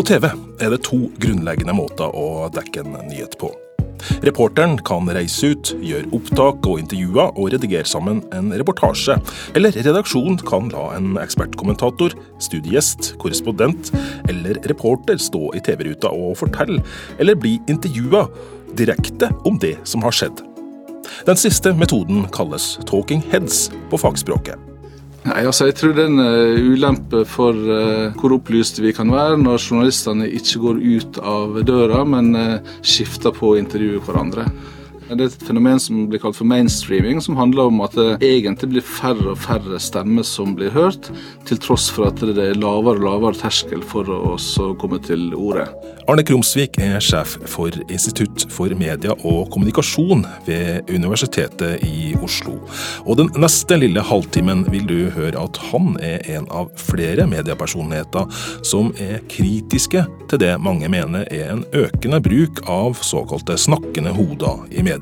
På TV er det to grunnleggende måter å dekke en nyhet på. Reporteren kan reise ut, gjøre opptak og intervjuer og redigere sammen en reportasje. Eller redaksjonen kan la en ekspertkommentator, studiegjest, korrespondent eller reporter stå i TV-ruta og fortelle, eller bli intervjua direkte om det som har skjedd. Den siste metoden kalles talking heads på fagspråket. Nei, altså Jeg tror det er en uh, ulempe for uh, hvor opplyste vi kan være når journalistene ikke går ut av døra, men uh, skifter på å intervjue hverandre. Det er et fenomen som blir kalt for mainstreaming, som handler om at det egentlig blir færre og færre stemmer som blir hørt, til tross for at det er lavere og lavere terskel for å komme til ordet. Arne Krumsvik er sjef for Institutt for media og kommunikasjon ved Universitetet i Oslo. Og den neste lille halvtimen vil du høre at han er en av flere mediepersonligheter som er kritiske til det mange mener er en økende bruk av såkalte snakkende hoder i media.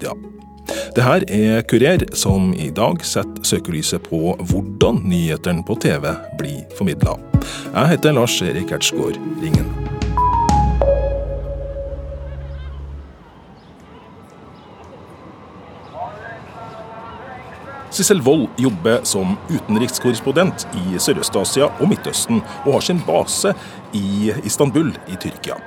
Det her er Kurer, som i dag setter søkelyset på hvordan nyhetene på TV blir formidla. Jeg heter Lars Erik Ertsgaard Ringen. Sissel Wold jobber som utenrikskorrespondent i Sørøst-Asia og Midtøsten, og har sin base i Istanbul i Tyrkia.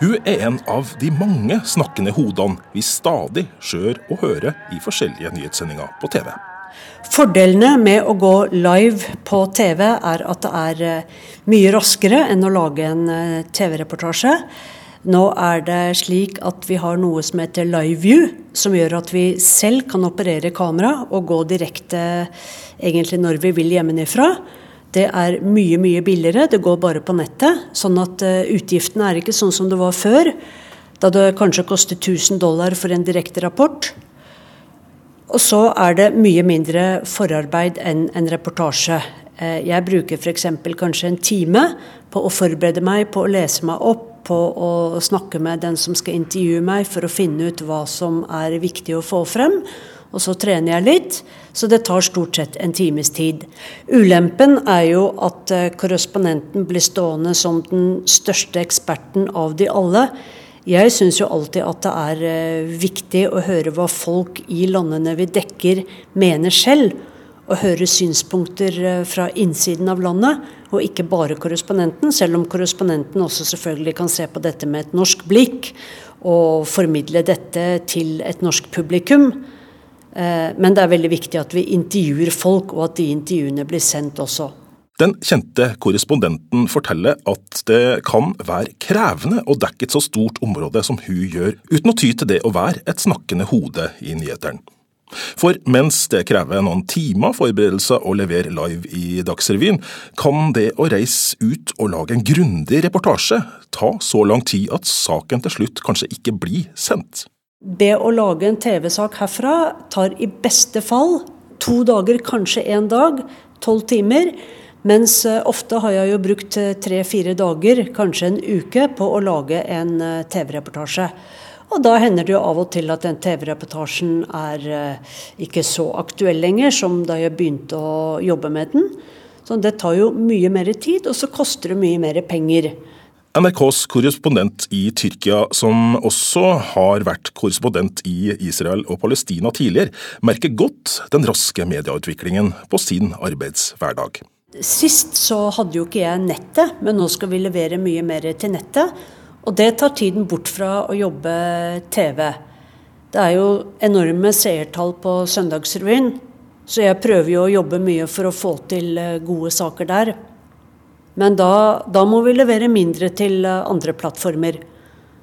Hun er en av de mange snakkende hodene vi stadig ser og hører i forskjellige nyhetssendinger på TV. Fordelene med å gå live på TV er at det er eh, mye raskere enn å lage en eh, TV-reportasje. Nå er det slik at vi har noe som heter live view, som gjør at vi selv kan operere kamera og gå direkte egentlig når vi vil hjemmefra. Det er mye, mye billigere. Det går bare på nettet. Sånn at uh, utgiftene er ikke sånn som det var før, da det kanskje kostet 1000 dollar for en direkte rapport. Og så er det mye mindre forarbeid enn en reportasje. Uh, jeg bruker f.eks. kanskje en time på å forberede meg, på å lese meg opp, på å snakke med den som skal intervjue meg, for å finne ut hva som er viktig å få frem. Og så trener jeg litt, så det tar stort sett en times tid. Ulempen er jo at eh, korrespondenten blir stående som den største eksperten av de alle. Jeg syns jo alltid at det er eh, viktig å høre hva folk i landene vi dekker mener selv. Og høre synspunkter eh, fra innsiden av landet, og ikke bare korrespondenten. Selv om korrespondenten også selvfølgelig kan se på dette med et norsk blikk og formidle dette til et norsk publikum. Eh, men det er veldig viktig at vi intervjuer folk, og at de intervjuene blir sendt også. Den kjente korrespondenten forteller at det kan være krevende å dekke et så stort område som hun gjør, uten å ty til det å være et snakkende hode i nyhetene. For mens det krever noen timer forberedelser å levere live i Dagsrevyen, kan det å reise ut og lage en grundig reportasje ta så lang tid at saken til slutt kanskje ikke blir sendt. Det å lage en TV-sak herfra tar i beste fall to dager, kanskje én dag, tolv timer. Mens eh, ofte har jeg jo brukt eh, tre-fire dager, kanskje en uke, på å lage en eh, TV-reportasje. Og da hender det jo av og til at den TV-reportasjen er ikke så aktuell lenger som da jeg begynte å jobbe med den. Så det tar jo mye mer tid, og så koster det mye mer penger. NRKs korrespondent i Tyrkia, som også har vært korrespondent i Israel og Palestina tidligere, merker godt den raske medieutviklingen på sin arbeidshverdag. Sist så hadde jo ikke jeg nettet, men nå skal vi levere mye mer til nettet. Og det tar tiden bort fra å jobbe TV. Det er jo enorme seertall på Søndagsrevyen, så jeg prøver jo å jobbe mye for å få til eh, gode saker der. Men da, da, må vi levere mindre til eh, andre plattformer.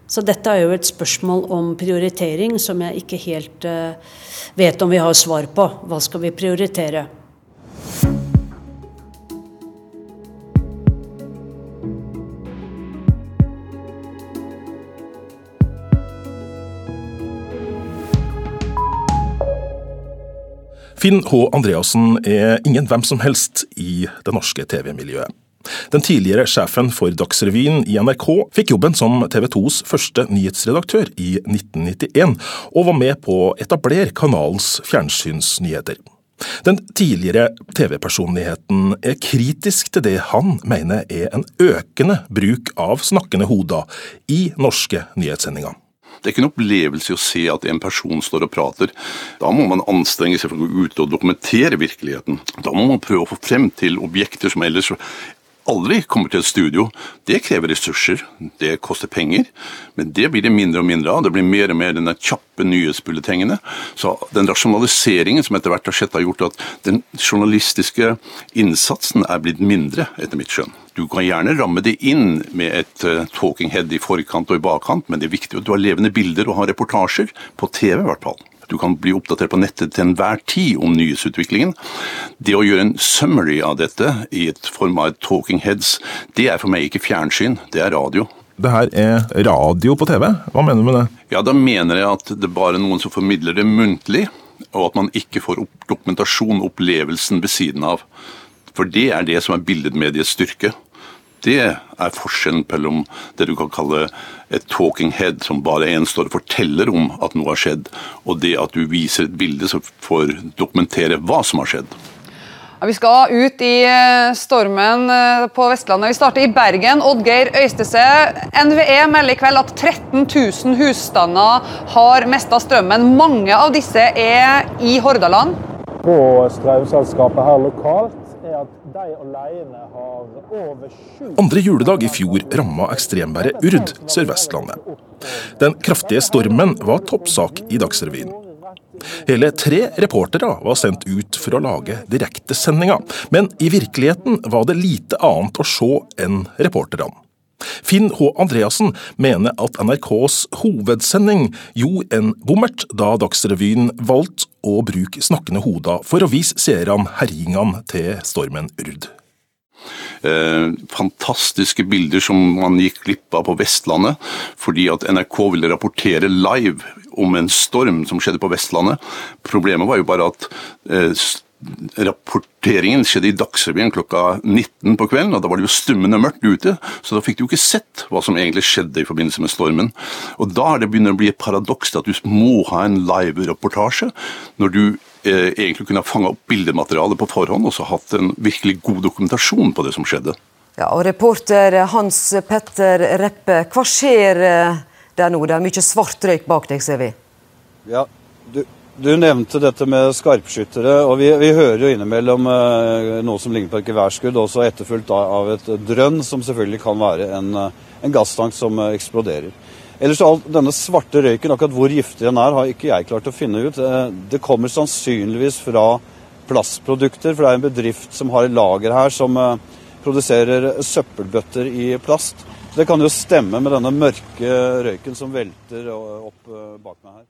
Så dette er jo et spørsmål om prioritering som jeg ikke helt uh, vet om vi har svar på. Hva skal vi prioritere? Finn H. Andreassen er ingen hvem som helst i det norske TV-miljøet. Den tidligere sjefen for Dagsrevyen i NRK fikk jobben som TV 2s første nyhetsredaktør i 1991, og var med på å etablere kanalens fjernsynsnyheter. Den tidligere TV-personligheten er kritisk til det han mener er en økende bruk av snakkende hoder i norske nyhetssendinger. Det er ikke en opplevelse å se at en person står og prater. Da må man anstrenge seg for å gå ut og dokumentere virkeligheten. Da må man prøve å få frem til objekter som ellers aldri kommer til et studio. Det krever ressurser, det koster penger, men det blir det mindre og mindre av. Det blir mer og mer denne kjappe nyhetsbulletengene. Så den rasjonaliseringen som etter hvert har skjedd, har gjort at den journalistiske innsatsen er blitt mindre, etter mitt skjønn. Du kan gjerne ramme det inn med et uh, talking head i forkant og i bakkant, men det er viktig at du har levende bilder og har reportasjer, på TV i hvert fall. Du kan bli oppdatert på nettet til enhver tid om nyhetsutviklingen. Det å gjøre en summary av dette i et form av et talking heads, det er for meg ikke fjernsyn, det er radio. Det her er radio på TV? Hva mener du med det? Ja, Da mener jeg at det er bare noen som formidler det muntlig, og at man ikke får dokumentasjon, opplevelsen ved siden av. For det er det som er billedmediets styrke. Det er forskjellen mellom det du kan kalle et talking head, som bare en står og forteller om at noe har skjedd, og det at du viser et bilde som får dokumentere hva som har skjedd. Ja, vi skal ut i eh, stormen eh, på Vestlandet. Vi starter i Bergen. Oddgeir Øystese. NVE melder i kveld at 13 000 husstander har mista strømmen. Mange av disse er i Hordaland. På strømselskapet her lokalt Andre juledag i fjor ramma ekstremværet Urd Sør-Vestlandet. Den kraftige stormen var toppsak i Dagsrevyen. Hele tre reportere var sendt ut for å lage direktesendinga, men i virkeligheten var det lite annet å se enn reporterne. Finn H. Andreassen mener at NRKs hovedsending gjorde en bommert da Dagsrevyen valgte å bruke snakkende hoder for å vise seerne herjingene til stormen Urd. Eh, fantastiske bilder som man gikk glipp av på Vestlandet, fordi at NRK ville rapportere live om en storm som skjedde på Vestlandet. Problemet var jo bare at eh, rapporteringen skjedde i Dagsrevyen klokka 19 på kvelden, og da var det jo stummende mørkt ute, så da fikk du jo ikke sett hva som egentlig skjedde i forbindelse med stormen. Og da er det begynner å bli et paradoks at du må ha en live-reportasje, når du eh, egentlig kunne ha fanga opp bildematerialet på forhånd og så hatt en virkelig god dokumentasjon på det som skjedde. Ja, og Reporter Hans Petter Reppe, hva skjer eh, der nå? Det er mye svart røyk bak deg, ser vi. Ja, du, du nevnte dette med skarpskyttere, og vi, vi hører jo innimellom eh, noe som ligner på et geværskudd, også etterfulgt av et drønn, som selvfølgelig kan være en, eh, en gasstank som eh, eksploderer. Ellers all denne svarte røyken, akkurat hvor giftig den er, har ikke jeg klart å finne ut. Eh, det kommer sannsynligvis fra plastprodukter, for det er en bedrift som har et lager her som produserer søppelbøtter i plast. Det kan jo stemme med denne mørke røyken som velter opp bak meg her.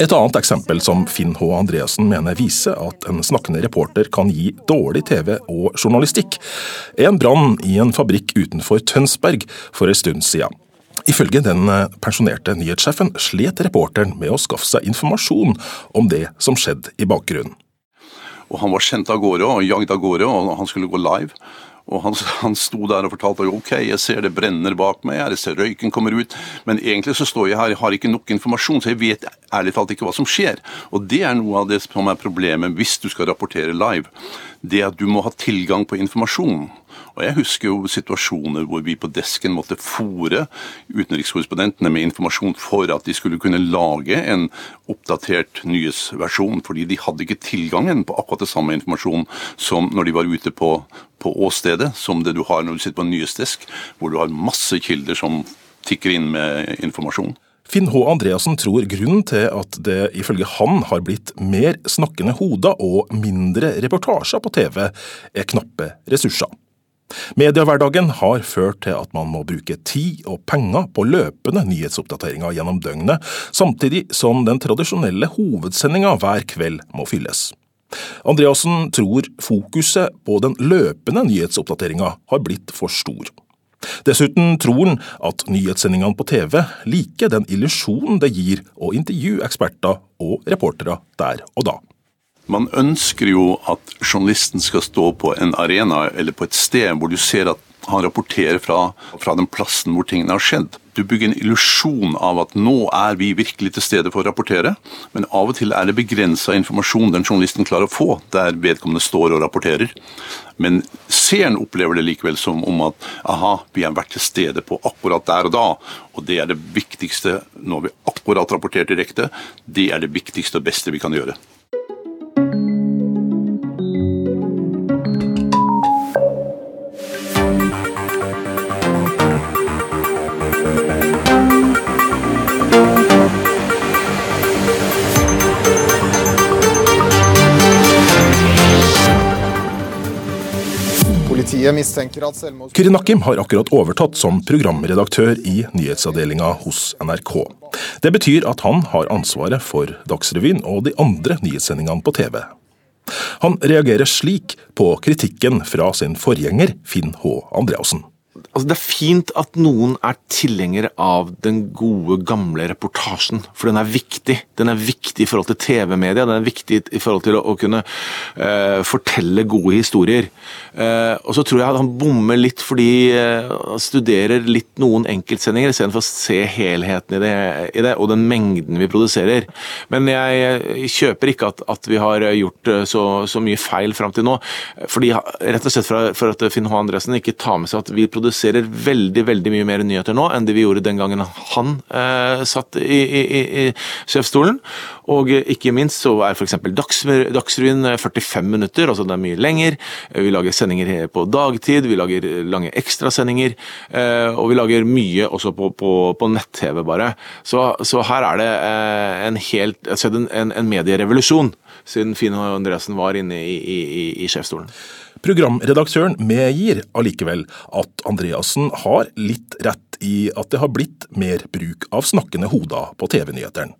Et annet eksempel som Finn H. Andreassen mener viser at en snakkende reporter kan gi dårlig TV og journalistikk, er en brann i en fabrikk utenfor Tønsberg for en stund siden. Ifølge den pensjonerte nyhetssjefen slet reporteren med å skaffe seg informasjon om det som skjedde i bakgrunnen. Og Han var sendt av gårde og jagd av gårde, og han skulle gå live. Og han, han sto der og fortalte ok, jeg ser det brenner bak meg, jeg ser røyken kommer ut, men egentlig så står jeg her, jeg har ikke nok informasjon, så jeg vet ærlig talt ikke hva som skjer. Og det er noe av det som er problemet hvis du skal rapportere live. Det at du må ha tilgang på informasjon. Og Jeg husker jo situasjoner hvor vi på desken måtte fòre utenrikskorrespondentene med informasjon for at de skulle kunne lage en oppdatert nyhetsversjon, fordi de hadde ikke tilgangen på akkurat det samme informasjon som når de var ute på, på åstedet, som det du har når du sitter på en nyhetsdesk, hvor du har masse kilder som tikker inn med informasjon. Finn H. Andreassen tror grunnen til at det ifølge han har blitt mer snakkende hoder og mindre reportasjer på TV, er knappe ressurser. Mediehverdagen har ført til at man må bruke tid og penger på løpende nyhetsoppdateringer gjennom døgnet, samtidig som den tradisjonelle hovedsendinga hver kveld må fylles. Andreassen tror fokuset på den løpende nyhetsoppdateringa har blitt for stor. Dessuten tror han at nyhetssendingene på TV liker den illusjonen det gir å intervjue eksperter og reportere der og da. Man ønsker jo at journalisten skal stå på en arena eller på et sted hvor du ser at han rapporterer fra, fra den plassen hvor tingene har skjedd. Du bygger en illusjon av at nå er vi virkelig til stede for å rapportere, men av og til er det begrensa informasjon den journalisten klarer å få der vedkommende står og rapporterer. Men seeren opplever det likevel som om at aha, vi har vært til stede på akkurat der og da, og det er det viktigste når vi akkurat rapporterer direkte. Det er det viktigste og beste vi kan gjøre. Politiet mistenker at selvmord... Kyrre Nakkim har akkurat overtatt som programredaktør i nyhetsavdelinga hos NRK. Det betyr at han har ansvaret for Dagsrevyen og de andre nyhetssendingene på TV. Han reagerer slik på kritikken fra sin forgjenger Finn H. Andreassen. Altså, det er fint at noen er tilhengere av den gode, gamle reportasjen. For den er viktig. Den er viktig i forhold til TV-media. Den er viktig i forhold til å, å kunne uh, fortelle gode historier. Uh, og så tror jeg at han bommer litt fordi uh, han studerer litt noen enkeltsendinger istedenfor å se helheten i det, i det, og den mengden vi produserer. Men jeg kjøper ikke at, at vi har gjort så, så, mye feil fram til nå. Fordi, rett og slett for, for at Finn H. Andresen ikke tar med seg at vi produserer produserer veldig veldig mye mer nyheter nå enn det vi gjorde den gangen han eh, satt i, i, i sjefsstolen. Og ikke minst så er f.eks. Dagsrevyen 45 minutter, altså det er mye lenger. Vi lager sendinger på dagtid, vi lager lange ekstrasendinger. Eh, og vi lager mye også på, på, på nett-TV, bare. Så, så, her er det eh, en helt altså en, en medierevolusjon, siden Finn Andreassen var inne i, i, i sjefsstolen. Programredaktøren medgir allikevel at Andreassen har litt rett i at det har blitt mer bruk av snakkende hoder på TV-nyhetene.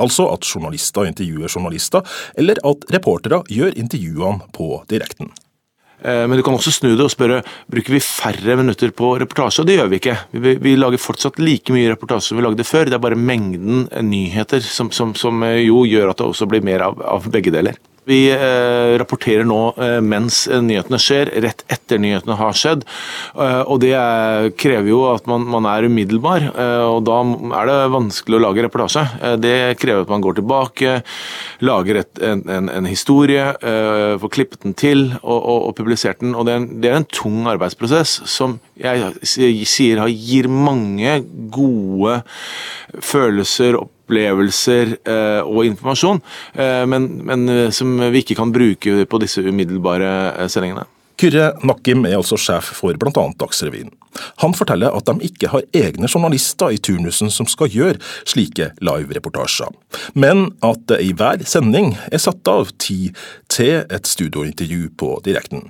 Altså at journalister intervjuer journalister, eller at reportere gjør intervjuene på direkten. Eh, men du kan også snu det og spørre bruker vi færre minutter på reportasje, og det gjør vi ikke. Vi, vi lager fortsatt like mye reportasje som vi lagde før, det er bare mengden nyheter som, som, som jo gjør at det også blir mer av, av begge deler. Vi eh, rapporterer nå eh, mens nyhetene skjer, rett etter nyhetene har skjedd. Eh, og Det krever jo at man, man er umiddelbar, og da er det vanskelig å lage reportasje. Det krever at man går tilbake, lager et, en, en, en, historie, får klippet den til og, og, og publisert den. og det er, en, det er, en, tung arbeidsprosess som jeg sier gir mange gode følelser. og opplevelser eh, og informasjon, eh, men, men, eh, som vi ikke kan bruke på disse umiddelbare sendingene. Kyrre Nakkim er altså sjef for bl.a. Dagsrevyen. Han forteller at de ikke har egne journalister i turnusen som skal gjøre slike live-reportasjer, men at det i hver sending er satt av tid til et studiointervju på direkten.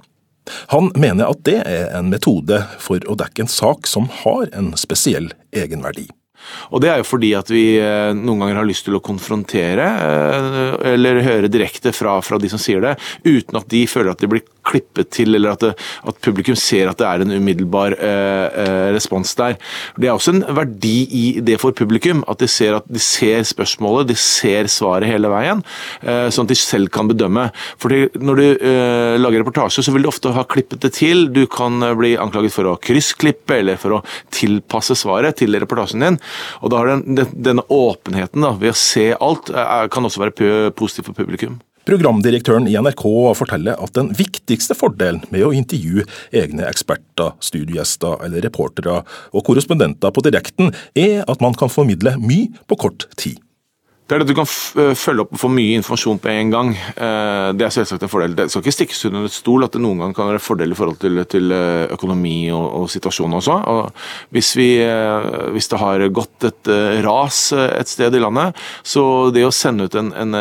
Han mener at det er en metode for å dekke en sak som har en spesiell egenverdi. Og Det er jo fordi at vi eh, noen ganger har lyst til å konfrontere, eh, eller høre direkte fra, fra de som sier det, uten at de føler at de blir klippet til, eller at, det, at publikum ser at det er en umiddelbar eh, eh, respons der. Det er også en verdi i det for publikum, at de ser, at de ser spørsmålet, de ser svaret hele veien, eh, sånn at de selv kan bedømme. Fordi Når du eh, lager reportasje, så vil du ofte ha klippet det til. Du kan bli anklaget for å kryssklippe eller for å tilpasse svaret til reportasjen din. Og da har den, Denne åpenheten da, ved å se alt kan også være positiv for publikum. Programdirektøren i NRK forteller at den viktigste fordelen med å intervjue egne eksperter, studiogjester eller reportere og korrespondenter på direkten, er at man kan formidle mye på kort tid. Det er det at du kan eh, følge opp og få mye informasjon på en gang. Eh, det er selvsagt en fordel. Det skal ikke stikkes under et stol at det noen gang kan være fordel i forhold til, til eh, økonomi og, og, situasjonen også. Og hvis, vi, hvis, det har gått et ras et sted i landet, så det å sende ut en, en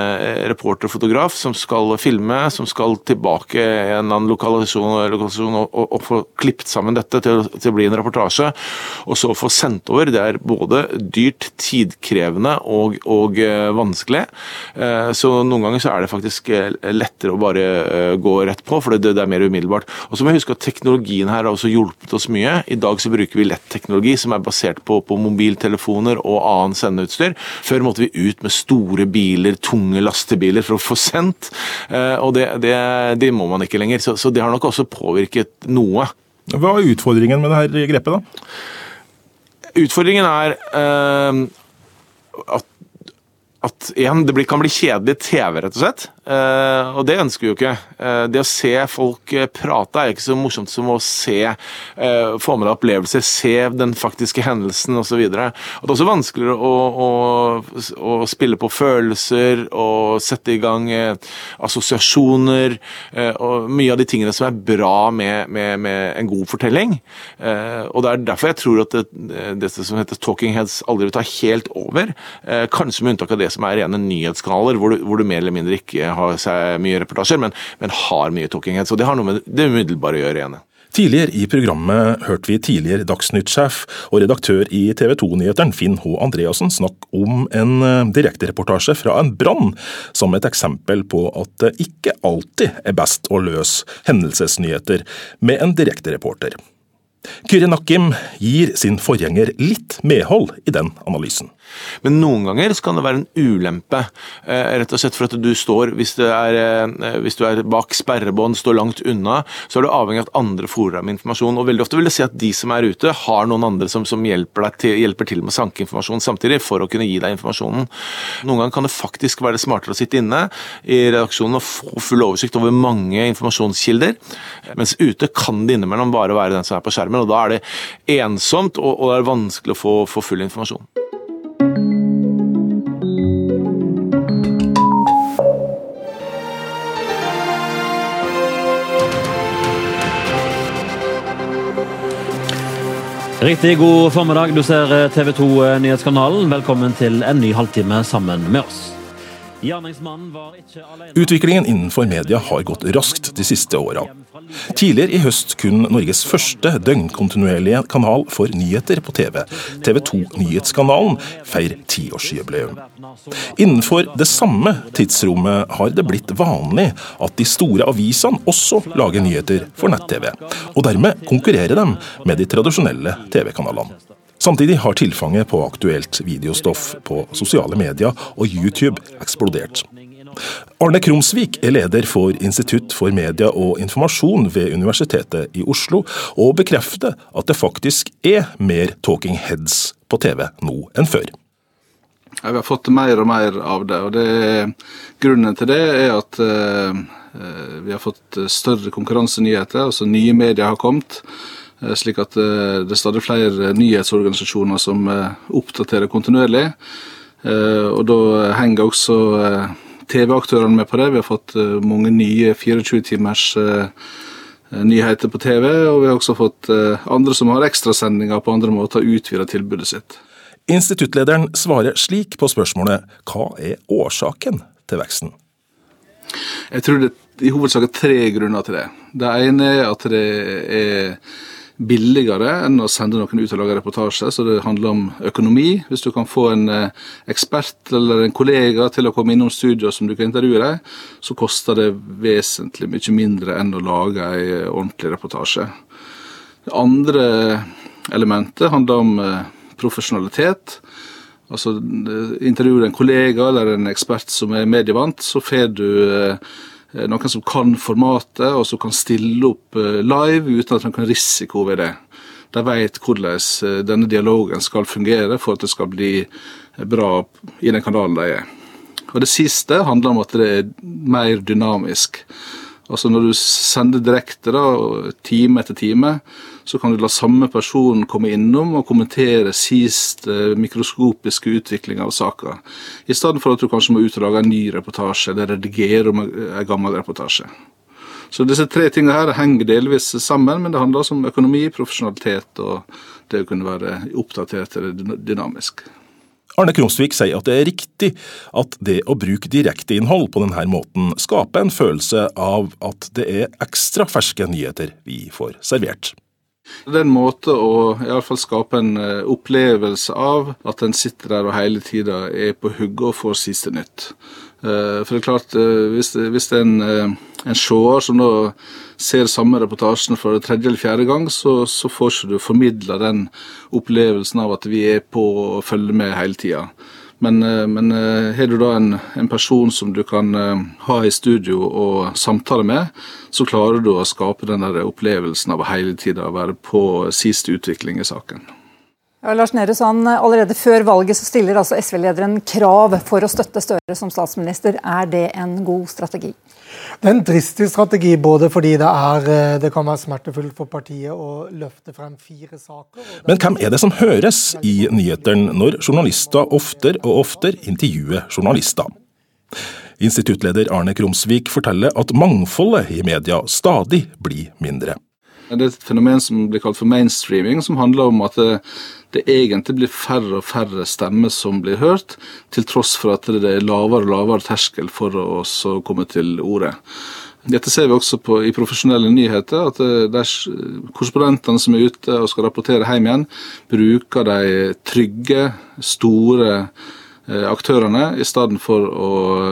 reporter-fotograf som skal filme, som skal tilbake i en annen lokalisasjon, lokalisasjon og, og, og, få klippet sammen dette til, til å bli en reportasje, og så få sendt over, det er både dyrt, tidkrevende og, og vanskelig. Eh, så noen ganger så er det faktisk eh, lettere å bare eh, gå rett på, for det, er mer umiddelbart. Og så må vi huske at teknologien her har også hjulpet oss mye. I dag så bruker vi lett-teknologi som er basert på, på mobiltelefoner og annen sendeutstyr. Før måtte vi ut med store biler, tunge lastebiler for å få sendt, og det, det, det må man ikke lenger. Så, så det har nok også påvirket noe. Hva er utfordringen med det her grepet, da? utfordringen er eh, at at igjen, det kan bli kjedelig TV, rett og slett. Uh, og det ønsker vi jo ikke. Uh, det å se folk uh, prate er ikke så morsomt som å se få med deg opplevelser, se den faktiske hendelsen osv. Det er også vanskeligere å, å, å, spille på følelser og sette i gang assosiasjoner og mye av de tingene som er bra med, med, med en god fortelling. og Det er derfor jeg tror at det, det som heter Talking Heads aldri vil ta helt over. kanskje med unntak av det som er rene nyhetskanaler, hvor du, hvor du mer eller mindre ikke har seg mye reportasjer, men, men har mye talking heads. Det har noe med det umiddelbare å gjøre igjen. Tidligere i programmet hørte vi tidligere Dagsnytt-sjef og redaktør i TV 2-nyhetene Finn H. Andreassen snakke om en eh, direktereportasje fra en brann, som et eksempel på at det ikke alltid er best å løse hendelsesnyheter med en direktereporter. Kyrre Nakkim gir sin forgjenger litt medhold i den analysen. Men noen ganger så kan det være en ulempe, eh, rett og slett for at du står Hvis er, eh, hvis du er bak sperrebånd, står langt unna, så er du avhengig av at andre deg med informasjon. Og veldig ofte vil det si at de som er ute, har noen andre som, som hjelper, til, hjelper, til, med å sanke informasjon samtidig, for å kunne gi deg informasjonen. Noen ganger kan det faktisk være smartere å sitte inne i redaksjonen og få full oversikt over mange informasjonskilder, mens ute kan det innimellom bare være den som er på skjermen, og da er det ensomt og, og det er vanskelig å få, få full informasjon. Riktig god formiddag. Du ser eh, TV 2 eh, Nyhetskanalen. Velkommen til en ny halvtime sammen med oss. Utviklingen innenfor media har gått raskt de siste åra. Tidligere i høst kunne Norges første døgnkontinuerlige kanal for nyheter på TV, TV 2 Nyhetskanalen, feir tiårsjubileum. Innenfor det samme tidsrommet har det blitt vanlig at de store avisene også lager nyheter for nett-TV, og dermed konkurrerer dem med de tradisjonelle TV-kanalene. Samtidig har tilfanget på aktuelt videostoff på sosiale medier og YouTube eksplodert. Arne Krumsvik er leder for Institutt for media og informasjon ved Universitetet i Oslo, og bekrefter at det faktisk er mer talking heads på TV nå enn før. Ja, vi har fått mer og mer av det. og det, Grunnen til det er at eh, vi har fått større konkurransenyheter. altså Nye medier har kommet. Eh, slik at eh, det er stadig flere nyhetsorganisasjoner som eh, oppdaterer kontinuerlig. Og da henger også TV-aktørene med på det. Vi har fått mange nye 24-timers nyheter på TV, og vi har også fått andre som har ekstrasendinger på andre måter, utvida tilbudet sitt. Instituttlederen svarer slik på spørsmålet hva er årsaken til veksten? Jeg tror det i hovedsak er tre grunner til det. Det ene er at det er billigere enn å sende noen ut og lage reportasje. Så det handler om økonomi. Hvis du kan få en eh, ekspert eller en kollega til å komme innom studio som du kan intervjue deg, så koster det vesentlig mye mindre enn å lage en eh, ordentlig reportasje. Det andre elementet handler om eh, profesjonalitet. Altså Intervjuer du en kollega eller en ekspert som er medievant, så får du noen som kan formatet, og som kan stille opp eh, live uten at man kan risiko ved det. De vet hvordan eh, denne dialogen skal fungere for at det skal bli bra i den kanalen de er. Og Det siste handler om at det er mer dynamisk. Altså Når du sender direkte, da, time etter time, så kan du la samme person komme innom og kommentere sist eh, mikroskopiske utvikling av saka, i stedet for at du kanskje må ut og lage en ny reportasje eller redigere om en gammel reportasje. Så disse tre tingene her henger delvis sammen, men det handler også om økonomi, profesjonalitet og det å kunne være oppdatert eller dynamisk. Arne Krumsvik sier at det er riktig at det å bruke direkteinnhold på denne måten skaper en følelse av at det er ekstra ferske nyheter vi får servert. Det er en måte å fall skape en eh, opplevelse av at en sitter der og hele tida er på hugget og får siste nytt. Eh, for det er klart, eh, hvis hvis det er en, en seer som da ser samme reportasjen for tredje eller fjerde gang, så, så får ikke du formidla den opplevelsen av at vi er på og følger med hele tida. Men, eh, men eh, har du da en, en, person som du kan eh, ha i studio og samtale med, så klarer du å skape den der opplevelsen av å hele tida være på siste utvikling i saken. Ja, Lars Nehru Sand, Allerede før valget så stiller altså SV-lederen krav for å støtte Støre som statsminister. Er det en god strategi? Det er en dristig strategi, både fordi det, er, eh, det kan være smertefullt for partiet å løfte frem fire saker. Men hvem er det som høres i nyhetene når journalister oftere og oftere intervjuer journalister? Instituttleder Arne Krumsvik forteller at mangfoldet i media stadig blir mindre. Det er et fenomen som blir kalt for mainstreaming, som handler om at det, egentlig blir færre og færre stemmer som blir hørt, til tross for at det er lavere og lavere terskel for å komme til orde. Dette ser vi også på, i profesjonelle nyheter, at det er korrespondentene som er ute og skal rapportere hjem igjen, bruker de trygge, store Eh, aktørene, i stedet for å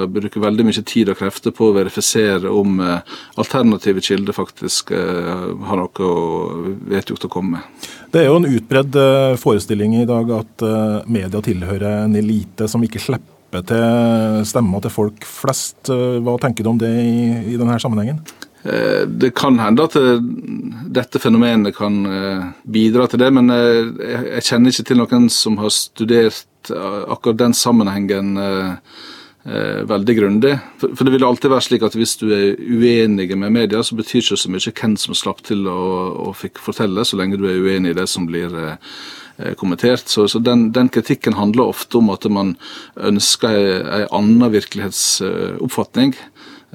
bruke veldig mye tid og krefter på å verifisere om eh, alternative kilder faktisk eh, har noe vedgjort å komme med. Det er jo en utbredd forestilling i dag at media tilhører en elite som ikke slipper til stemmer til folk flest. Hva tenker du om det i, i denne sammenhengen? Det kan hende at dette fenomenet kan bidra til det, men jeg kjenner ikke til noen som har studert akkurat den sammenhengen eh, eh, veldig grundig. For, det vil alltid være slik at hvis du er uenig med media, så betyr ikke så mye hvem som slapp til å, fikk fortelle, så lenge du er uenig i det som blir eh, kommentert. Så, så den, den, kritikken handler ofte om at man ønsker en annen virkelighetsoppfatning.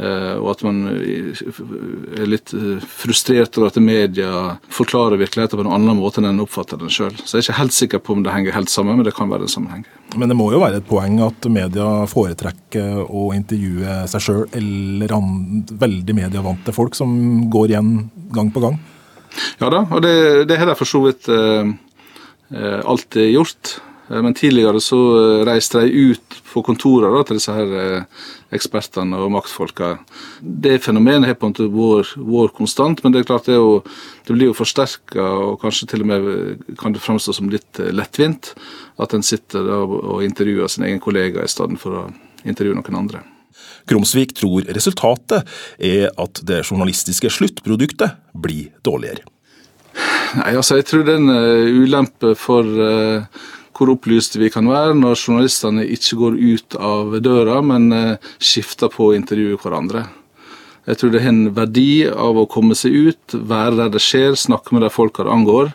Eh, og at man er litt eh, frustrert over at media forklarer virkeligheten på en annen måte enn en oppfatter den sjøl. Så jeg er ikke helt sikker på om det henger helt sammen, men det kan være en sammenheng. Men det må jo være et poeng at media foretrekker å intervjue seg sjøl eller veldig medievante folk som går igjen gang på gang? Ja da, og det, det har de for så vidt eh, eh alltid gjort. Men tidligere så reiste de ut på kontorene til disse her ekspertene og maktfolka. Det fenomenet har på en måte vært, konstant, men det er klart det, jo, det blir jo forsterka og kanskje til og med kan det framstå som litt eh, lettvint at en sitter og intervjuer sin egen kollega i stedet for å intervjue noen andre. Krumsvik tror resultatet er at det journalistiske sluttproduktet blir dårligere. Nei, altså jeg tror det er en ulempe for uh, hvor opplyste vi kan være når journalistene ikke går ut av døra, men eh, skifter på å intervjue hverandre. Jeg tror det har en verdi av å komme seg ut, være der det skjer, snakke med de folka det angår.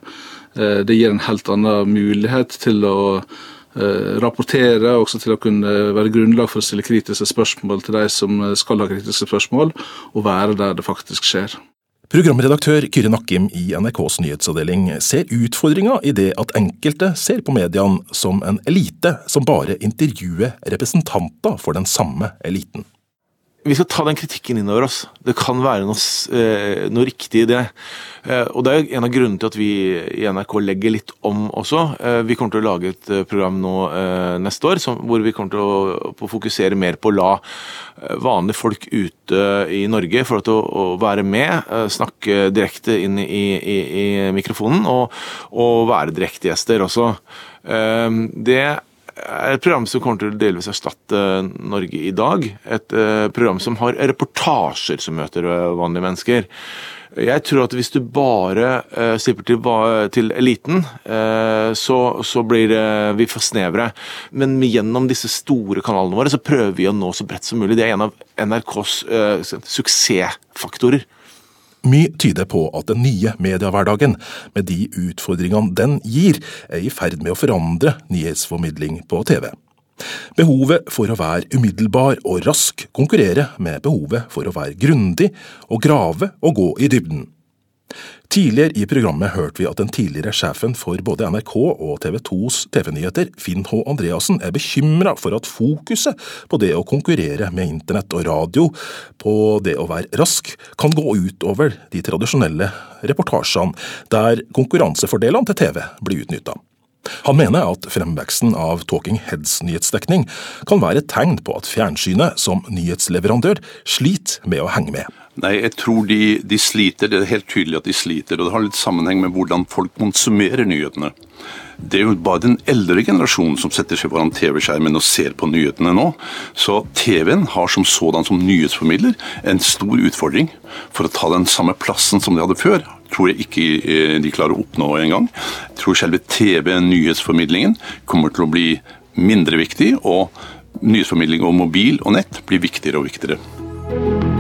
Eh, det gir en helt annen mulighet til å eh, rapportere, også til å kunne være grunnlag for å stille kritiske spørsmål til de som skal ha kritiske spørsmål, og være der det faktisk skjer. Programredaktør Kyrre Nakkim i NRKs nyhetsavdeling ser utfordringa i det at enkelte ser på mediene som en elite som bare intervjuer representanter for den samme eliten. Vi skal ta den kritikken innover oss. Det kan være noe, eh, noe riktig i det. Eh, og Det er en av grunnene til at vi i NRK legger litt om også. Eh, vi kommer til å lage et program nå neste år hvor vi kommer til å, fokusere mer på å la vanlige folk ute i Norge få til å, være med, snakke direkte inn i, i, i mikrofonen og, og være direktegjester også. Det et program som kommer til å delvis erstatte Norge i dag. Et uh, program som har reportasjer som møter uh, vanlige mennesker. Jeg tror at hvis du bare uh, slipper til, til eliten, så, så, blir vi for snevre. Men gjennom disse store kanalene våre så prøver vi å nå så bredt som mulig. Det er en av NRKs suksessfaktorer. Mye tyder på at den nye mediehverdagen, med de utfordringene den gir, er i ferd med å forandre nyhetsformidling på TV. Behovet for å være umiddelbar og rask konkurrerer med behovet for å være grundig og grave og gå i dybden. Tidligere i programmet hørte vi at den tidligere sjefen for både NRK og TV 2s TV-nyheter, Finn H. Andreassen, er bekymra for at fokuset på det å konkurrere med internett og radio, på det å være rask, kan gå utover de tradisjonelle reportasjene, der konkurransefordelene til TV blir utnytta. Han mener at fremveksten av Talking Heads-nyhetsdekning kan være et tegn på at fjernsynet som nyhetsleverandør sliter med å henge med. Nei, jeg tror de, de, sliter. Det er helt tydelig at de sliter. Og det har litt sammenheng med hvordan folk konsumerer nyhetene. Det er jo bare den eldre generasjonen som setter seg foran TV-skjermen og ser på nyhetene nå. Så TV-en har som sådan som nyhetsformidler en stor utfordring. For å ta den samme plassen som de hadde før, tror jeg ikke eh, de klarer å oppnå engang. Jeg tror selve TV-nyhetsformidlingen kommer til å bli mindre viktig, og nyhetsformidling og mobil og nett blir viktigere og viktigere.